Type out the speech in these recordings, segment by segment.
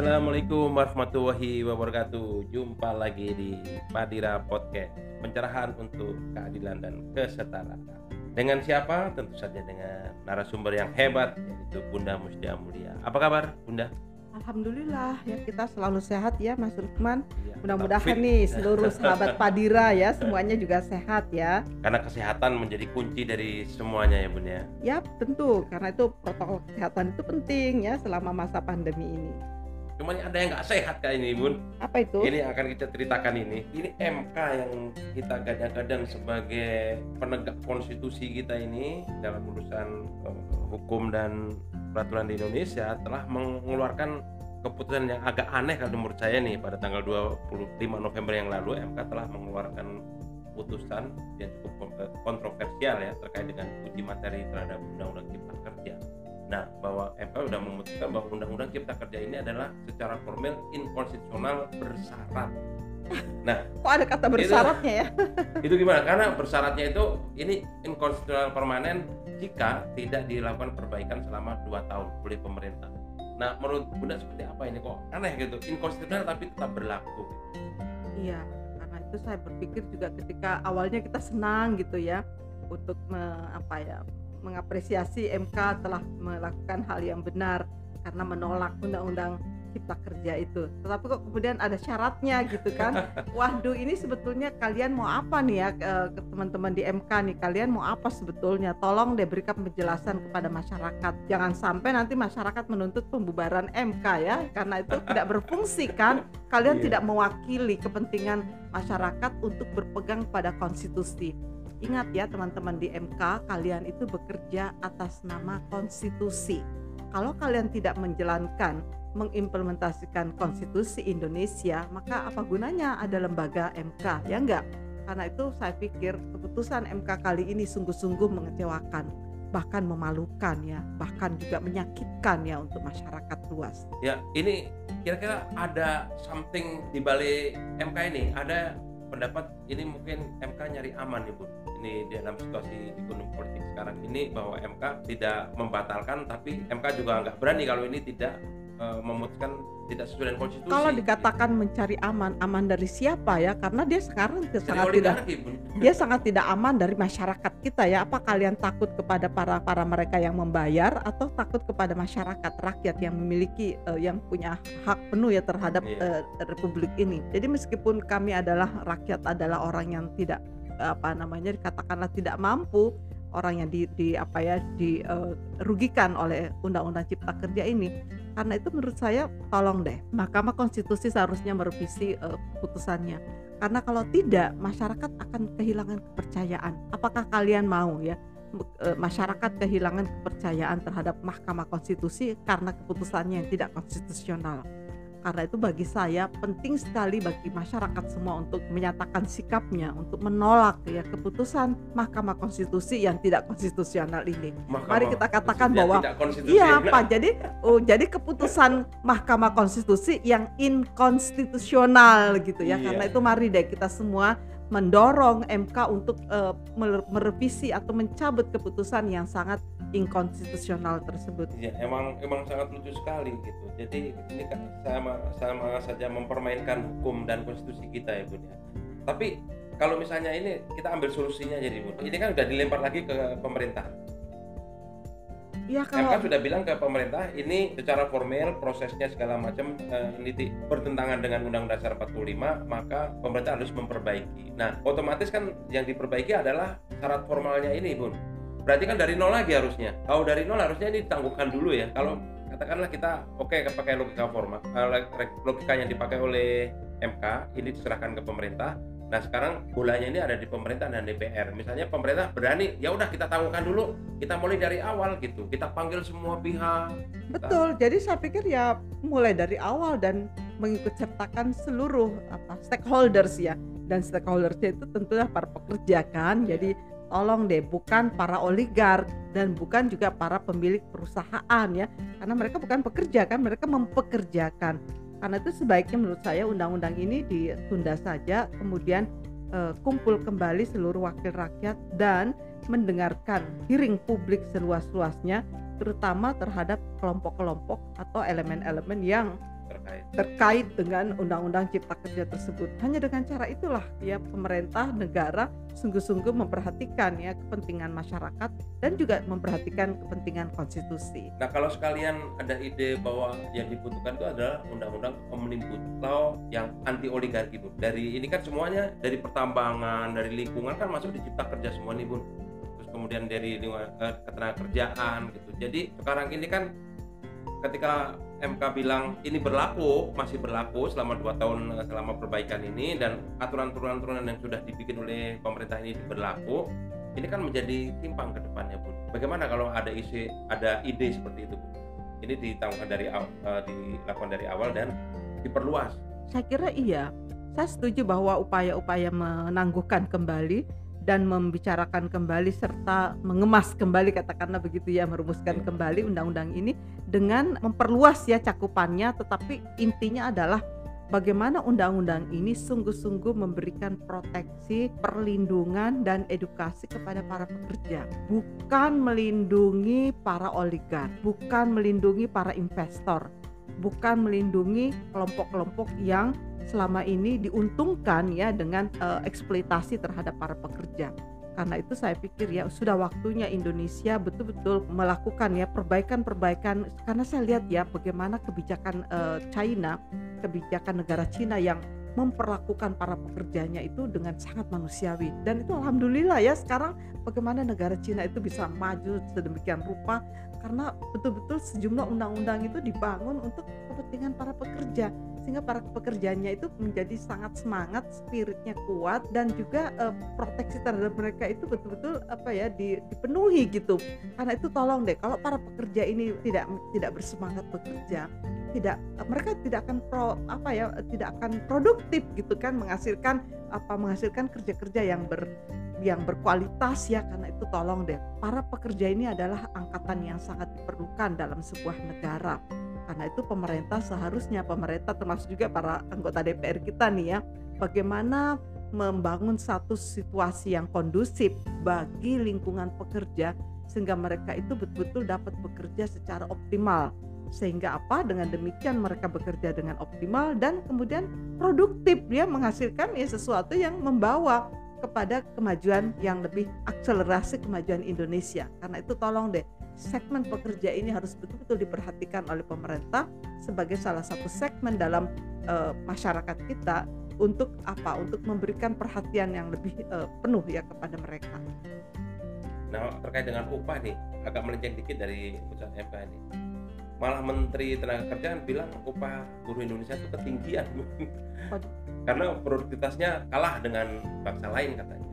Assalamualaikum warahmatullahi wabarakatuh. Jumpa lagi di Padira Podcast, pencerahan untuk keadilan dan kesetaraan. Dengan siapa? Tentu saja dengan narasumber yang hebat yaitu Bunda Mustia Mulia. Apa kabar, Bunda? Alhamdulillah ya kita selalu sehat ya Mas Lukman. Iya, Mudah-mudahan nih seluruh sahabat Padira ya semuanya juga sehat ya. Karena kesehatan menjadi kunci dari semuanya ya, Bunda. ya. Ya tentu karena itu protokol kesehatan itu penting ya selama masa pandemi ini. Cuman ada yang nggak sehat kayak ini, Bun. Apa itu? Ini yang akan kita ceritakan ini. Ini MK yang kita gadang-gadang sebagai penegak konstitusi kita ini dalam urusan eh, hukum dan peraturan di Indonesia telah mengeluarkan keputusan yang agak aneh kalau menurut saya nih pada tanggal 25 November yang lalu MK telah mengeluarkan putusan yang cukup kon- kontroversial ya terkait dengan uji materi terhadap Undang-Undang Cipta Kerja. Nah, bahwa MK sudah memutuskan bahwa Undang-Undang Cipta Kerja ini adalah secara formal inkonstitusional bersyarat. Kok ada kata bersyaratnya ya? Itu gimana? Karena bersyaratnya itu ini inkonstitusional permanen jika tidak dilakukan perbaikan selama 2 tahun oleh pemerintah. Nah, menurut Bunda seperti apa ini kok aneh gitu? Inkonstitusional tapi tetap berlaku. Iya, karena itu saya berpikir juga ketika awalnya kita senang gitu ya untuk me- apa ya mengapresiasi MK telah melakukan hal yang benar karena menolak undang-undang cipta kerja itu. Tetapi kok kemudian ada syaratnya gitu kan. Waduh, ini sebetulnya kalian mau apa nih ya ke, teman-teman di MK nih? Kalian mau apa sebetulnya? Tolong deh berikan penjelasan kepada masyarakat. Jangan sampai nanti masyarakat menuntut pembubaran MK ya, karena itu tidak berfungsi kan kalian Iya. tidak mewakili kepentingan masyarakat untuk berpegang pada konstitusi. Ingat ya teman-teman di MK, kalian itu bekerja atas nama konstitusi. Kalau kalian tidak menjalankan, mengimplementasikan konstitusi Indonesia, maka apa gunanya ada lembaga MK? Ya enggak? Karena itu saya pikir keputusan MK kali ini sungguh-sungguh mengecewakan, bahkan memalukan ya, bahkan juga menyakitkan ya untuk masyarakat luas. Ya, ini kira-kira ada something di balik MK ini. Ada pendapat ini mungkin MK nyari aman nih, Ini dalam situasi ekonomi politik sekarang ini bahwa MK tidak membatalkan tapi MK juga nggak berani kalau ini tidak eh, memutuskan tidak sesuai dengan konstitusi. Kalau dikatakan mencari aman, aman dari siapa ya? Karena dia sekarang Dari sangat tidak dia sangat tidak aman dari masyarakat kita ya. Apa kalian takut kepada para para mereka yang membayar atau takut kepada masyarakat rakyat yang memiliki eh, yang punya hak penuh ya terhadap Iya. eh, republik ini. Jadi meskipun kami adalah rakyat adalah orang yang tidak apa namanya dikatakanlah tidak mampu, orang yang di, di apa ya dirugikan oleh undang-undang cipta kerja ini. Karena itu menurut saya tolong deh Mahkamah Konstitusi seharusnya merevisi eh, putusannya karena kalau tidak masyarakat akan kehilangan kepercayaan. Apakah kalian mau ya eh, masyarakat kehilangan kepercayaan terhadap Mahkamah Konstitusi karena keputusannya yang tidak konstitusional? Karena itu bagi saya penting sekali bagi masyarakat semua untuk menyatakan sikapnya untuk menolak ya keputusan Mahkamah Konstitusi yang tidak konstitusional ini. Mahkamah Mari kita katakan bahwa. Iya Pak, jadi oh, jadi keputusan Mahkamah Konstitusi yang inkonstitusional gitu ya. Iya. Karena itu mari deh kita semua mendorong MK untuk mer- merevisi atau mencabut keputusan yang sangat inkonstitusional tersebut. Ya, emang emang sangat lucu sekali gitu. Jadi ini kan sama sama saja mempermainkan hukum dan konstitusi kita ya Bun ya. Tapi kalau misalnya ini kita ambil solusinya jadi Bun. Ini kan udah dilempar lagi ke pemerintah. Iya MK kalau sudah bilang ke pemerintah ini secara formal prosesnya segala macam eh, ini bertentangan dengan Undang Dasar 45 maka pemerintah harus memperbaiki. Nah otomatis kan yang diperbaiki adalah syarat formalnya ini Bun. Berarti kan dari nol lagi harusnya. Kalau dari nol harusnya ini ditangguhkan dulu ya. Kalau katakanlah kita oke pakai logika formal, eh, logika yang dipakai oleh MK ini diserahkan ke pemerintah. Nah sekarang bolanya ini ada di pemerintah dan DPR. Misalnya pemerintah berani, ya udah kita tangguhkan dulu, kita mulai dari awal gitu. Kita panggil semua pihak. betul. Jadi saya pikir ya mulai dari awal dan mengikut sertakan seluruh apa stakeholders ya. Dan stakeholdersnya itu tentunya para pekerja kan. Jadi tolong deh bukan para oligark dan bukan juga para pemilik perusahaan ya. Karena mereka bukan pekerja kan, mereka mempekerjakan. Karena itu sebaiknya menurut saya undang-undang ini ditunda saja, kemudian eh, kumpul kembali seluruh wakil rakyat dan mendengarkan hearing publik seluas-luasnya terutama terhadap kelompok-kelompok atau elemen-elemen yang terkait. terkait dengan undang-undang cipta kerja tersebut. Hanya dengan cara itulah ya pemerintah negara sungguh-sungguh memperhatikan ya kepentingan masyarakat dan juga memperhatikan kepentingan konstitusi. Nah kalau sekalian ada ide bahwa yang dibutuhkan itu adalah undang-undang omnibus law yang anti oligarki bu. Dari ini kan semuanya dari pertambangan, dari lingkungan kan masuk di cipta kerja semua nih bun. Terus kemudian dari lingkungan eh, ketenagakerjaan gitu. Jadi sekarang ini kan ketika MK bilang ini berlaku masih berlaku selama dua tahun eh, selama perbaikan ini dan aturan-aturan yang sudah dibikin oleh pemerintah ini berlaku ini kan menjadi timpang ke depannya pun bagaimana kalau ada isi ada ide seperti itu Bu? ini ditanggung dari eh, dilakukan dari awal dan diperluas Saya kira iya. Saya setuju bahwa upaya-upaya menangguhkan kembali dan membicarakan kembali serta mengemas kembali katakanlah begitu ya merumuskan Iya. kembali undang-undang ini dengan memperluas ya cakupannya tetapi intinya adalah bagaimana undang-undang ini sungguh-sungguh memberikan proteksi, perlindungan dan edukasi kepada para pekerja, bukan melindungi para oligark, bukan melindungi para investor, bukan melindungi kelompok-kelompok yang selama ini diuntungkan ya dengan eh, eksploitasi terhadap para pekerja. Karena itu saya pikir ya sudah waktunya Indonesia betul-betul melakukan ya perbaikan-perbaikan. Karena saya lihat ya bagaimana kebijakan eh, China, kebijakan negara Cina yang memperlakukan para pekerjanya itu dengan sangat manusiawi. Dan itu alhamdulillah ya sekarang bagaimana negara Cina itu bisa maju sedemikian rupa. Karena betul-betul sejumlah undang-undang itu dibangun untuk kepentingan para pekerja sehingga para pekerjanya itu menjadi sangat semangat, spiritnya kuat dan juga eh, proteksi terhadap mereka itu betul-betul apa ya di- dipenuhi gitu. Karena itu tolong deh kalau para pekerja ini tidak tidak bersemangat bekerja, tidak mereka tidak akan pro apa ya tidak akan produktif gitu kan menghasilkan apa menghasilkan kerja-kerja yang ber yang berkualitas ya karena itu tolong deh para pekerja ini adalah angkatan yang sangat diperlukan dalam sebuah negara karena itu pemerintah seharusnya pemerintah termasuk juga para anggota DPR kita nih ya bagaimana membangun satu situasi yang kondusif bagi lingkungan pekerja sehingga mereka itu betul-betul dapat bekerja secara optimal. Sehingga apa? Dengan demikian mereka bekerja dengan optimal dan kemudian produktif. Dia menghasilkan ya sesuatu yang membawa kepada kemajuan yang lebih akselerasi kemajuan Indonesia. Karena itu tolong deh segmen pekerja ini harus betul-betul diperhatikan oleh pemerintah sebagai salah satu segmen dalam eh, masyarakat kita untuk apa? Untuk memberikan perhatian yang lebih eh, penuh ya kepada mereka. Nah terkait dengan upah nih agak melenceng dikit dari putusan MK ini. Malah Menteri Tenaga Kerjaan bilang upah buruh Indonesia itu ketinggian karena produktivitasnya kalah dengan bangsa lain katanya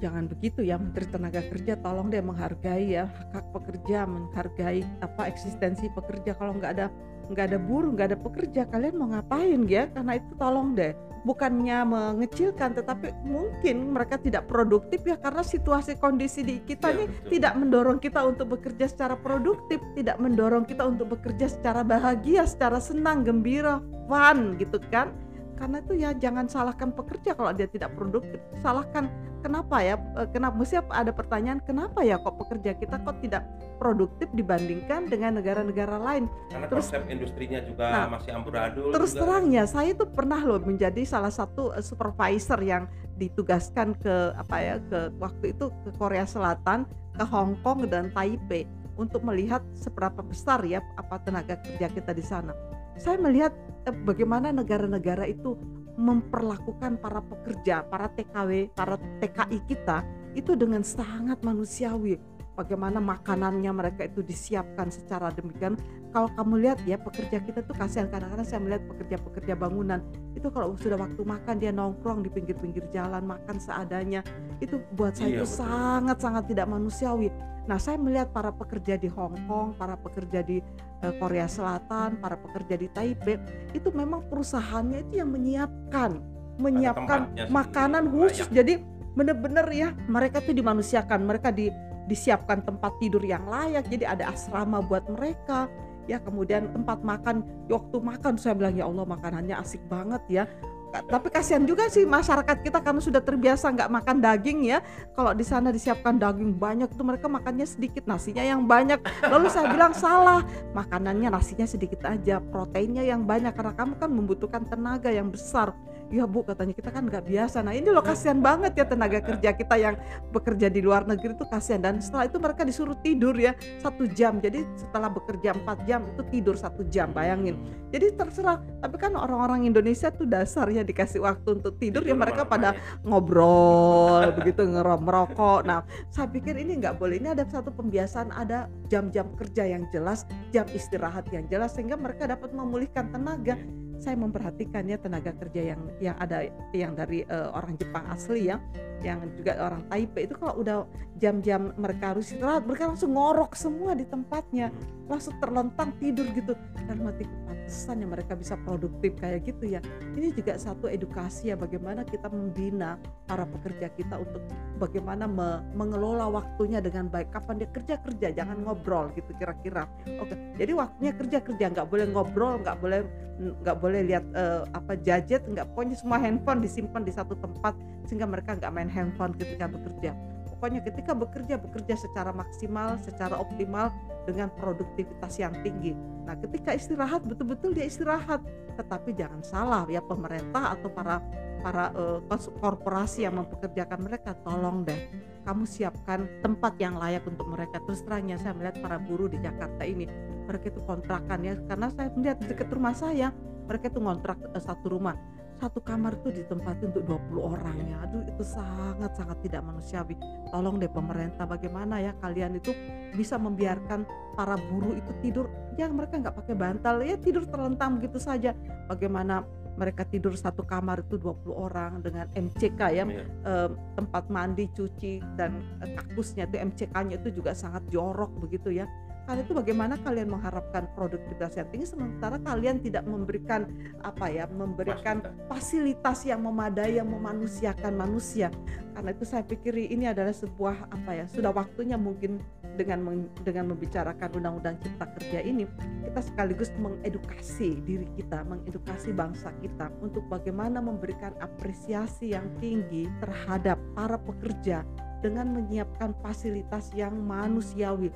jangan begitu ya Menteri Tenaga Kerja tolong deh menghargai ya hak hak pekerja menghargai apa eksistensi pekerja. Kalau nggak ada nggak ada buruh nggak ada pekerja kalian mau ngapain ya? Karena itu tolong deh. Bukannya mengecilkan tetapi mungkin mereka tidak produktif ya karena situasi kondisi di kita Iya, nih betul. tidak mendorong kita untuk bekerja secara produktif tidak mendorong kita untuk bekerja secara bahagia secara senang gembira fun gitu kan? Karena itu ya jangan salahkan pekerja kalau dia tidak produktif. Salahkan kenapa ya Eh, kenapa mesti ada pertanyaan kenapa ya kok pekerja kita kok tidak produktif dibandingkan dengan negara-negara lain karena Terus- konsep industrinya juga Nah, masih amburadul terus juga. terang ya saya itu pernah loh menjadi salah satu eh, supervisor yang ditugaskan ke apa ya ke waktu itu ke Korea Selatan ke Hong Kong dan Taipei untuk melihat seberapa besar ya apa tenaga kerja kita di sana saya melihat eh, bagaimana negara-negara itu memperlakukan para pekerja, para TKW, para TKI kita itu dengan sangat manusiawi. Bagaimana makanannya mereka itu disiapkan secara demikian. Kalau kamu lihat ya pekerja kita tuh kasihan kadang-kadang saya melihat pekerja-pekerja bangunan itu kalau sudah waktu makan dia nongkrong di pinggir-pinggir jalan makan seadanya. Itu buat saya Iya, itu sangat-sangat tidak manusiawi. Nah, saya melihat para pekerja di Hong Kong, para pekerja di eh, Korea Selatan, para pekerja di Taipei itu memang perusahaannya itu yang menyiapkan menyiapkan makanan layak. khusus. Jadi benar-benar ya mereka tuh dimanusiakan, mereka di disiapkan tempat tidur yang layak. Jadi ada asrama buat mereka. Ya kemudian tempat makan waktu makan saya bilang ya Allah makanannya asik banget ya. Tapi kasihan juga sih masyarakat kita karena sudah terbiasa nggak makan daging ya. Kalau di sana disiapkan daging banyak tuh mereka makannya sedikit nasinya yang banyak. Lalu saya bilang salah makanannya nasinya sedikit aja proteinnya yang banyak. Karena kamu kan membutuhkan tenaga yang besar ya bu katanya kita kan nggak biasa. Nah ini loh kasihan banget ya tenaga kerja kita yang bekerja di luar negeri itu kasihan. Dan setelah itu mereka disuruh tidur ya satu jam. Jadi setelah bekerja empat jam itu tidur satu jam bayangin. Jadi terserah tapi kan orang-orang Indonesia tuh dasarnya dikasih waktu untuk tidur, ya mereka pada ngobrol begitu ngerom merokok nah saya pikir ini nggak boleh. Ini ada satu pembiasaan ada jam-jam kerja yang jelas jam istirahat yang jelas sehingga mereka dapat memulihkan tenaga saya memperhatikan ya tenaga kerja yang yang ada yang dari uh, orang Jepang asli ya yang juga orang Taipei. Itu kalau udah jam-jam mereka harus istirahat mereka langsung ngorok semua di tempatnya langsung terlentang tidur gitu. Dan mati kepantesan yang mereka bisa produktif kayak gitu ya. Ini juga satu edukasi ya bagaimana kita membina para pekerja kita untuk bagaimana me mengelola waktunya dengan baik. Kapan dia kerja kerja jangan ngobrol gitu kira-kira. Oke jadi waktunya kerja kerja nggak boleh ngobrol nggak boleh nggak boleh lihat uh, apa gadget nggak pokoknya semua handphone disimpan di satu tempat sehingga mereka nggak main handphone ketika bekerja. Pokoknya ketika bekerja bekerja secara maksimal secara optimal dengan produktivitas yang tinggi. Nah ketika istirahat betul-betul dia istirahat. Tetapi jangan salah ya pemerintah atau para para uh, korporasi yang mempekerjakan mereka tolong deh kamu siapkan tempat yang layak untuk mereka. Terus terangnya saya melihat para buruh di Jakarta ini mereka itu kontrakan ya. Karena saya melihat dekat rumah saya mereka itu ngontrak uh, satu rumah satu kamar itu ditempati untuk 20 orang ya. Aduh itu sangat sangat tidak manusiawi. Tolong deh pemerintah bagaimana ya kalian itu bisa membiarkan para buruh itu tidur? Ya mereka nggak pakai bantal ya tidur terlentang begitu saja. Bagaimana mereka tidur satu kamar itu 20 orang dengan MCK ya yeah. eh, tempat mandi cuci dan eh, itu MCK-nya itu juga sangat jorok begitu ya kalian itu bagaimana kalian mengharapkan produktivitas yang tinggi sementara kalian tidak memberikan apa ya memberikan fasilitas. yang memadai yang memanusiakan manusia. Karena itu saya pikir ini adalah sebuah apa ya sudah waktunya mungkin dengan dengan membicarakan undang-undang cipta kerja ini kita sekaligus mengedukasi diri kita mengedukasi bangsa kita untuk bagaimana memberikan apresiasi yang tinggi terhadap para pekerja dengan menyiapkan fasilitas yang manusiawi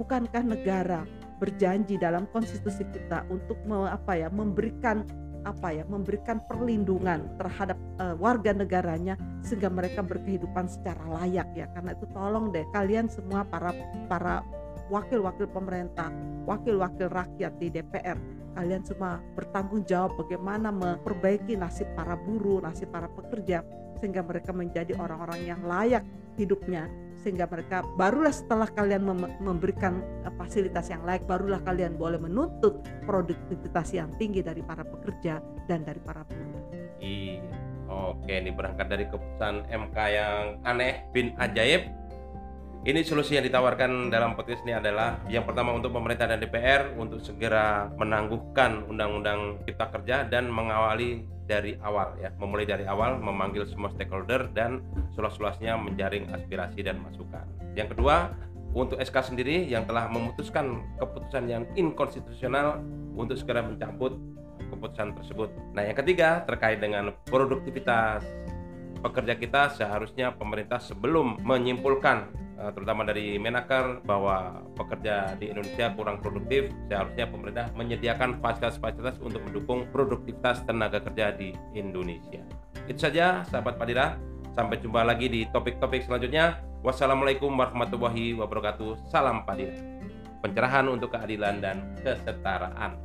bukankah negara berjanji dalam konstitusi kita untuk me, apa ya memberikan apa ya memberikan perlindungan terhadap uh, warga negaranya sehingga mereka berkehidupan secara layak ya? Karena itu tolong deh kalian semua para para wakil-wakil pemerintah, wakil-wakil rakyat di DPR, kalian semua bertanggung jawab bagaimana memperbaiki nasib para buruh, nasib para pekerja sehingga mereka menjadi orang-orang yang layak hidupnya sehingga mereka barulah setelah kalian mem memberikan uh, fasilitas yang layak barulah kalian boleh menuntut produktivitas yang tinggi dari para pekerja dan dari para buruh. Iya. Oke, ini berangkat dari keputusan MK yang aneh bin ajaib. Ini solusi yang ditawarkan dalam podcast ini adalah yang pertama untuk pemerintah dan DPR untuk segera menangguhkan undang-undang cipta kerja dan mengawali dari awal ya. Memulai dari awal memanggil semua stakeholder dan seluas-luasnya menjaring aspirasi dan masukan. Yang kedua untuk SK sendiri yang telah memutuskan keputusan yang inkonstitusional untuk segera mencabut keputusan tersebut. Nah yang ketiga terkait dengan produktivitas. Pekerja kita seharusnya pemerintah sebelum menyimpulkan terutama dari Menaker bahwa pekerja di Indonesia kurang produktif, seharusnya pemerintah menyediakan fasilitas-fasilitas untuk mendukung produktivitas tenaga kerja di Indonesia. Itu saja sahabat Padira, sampai jumpa lagi di topik-topik selanjutnya. Wassalamualaikum warahmatullahi wabarakatuh. Salam Padira. Pencerahan untuk keadilan dan kesetaraan.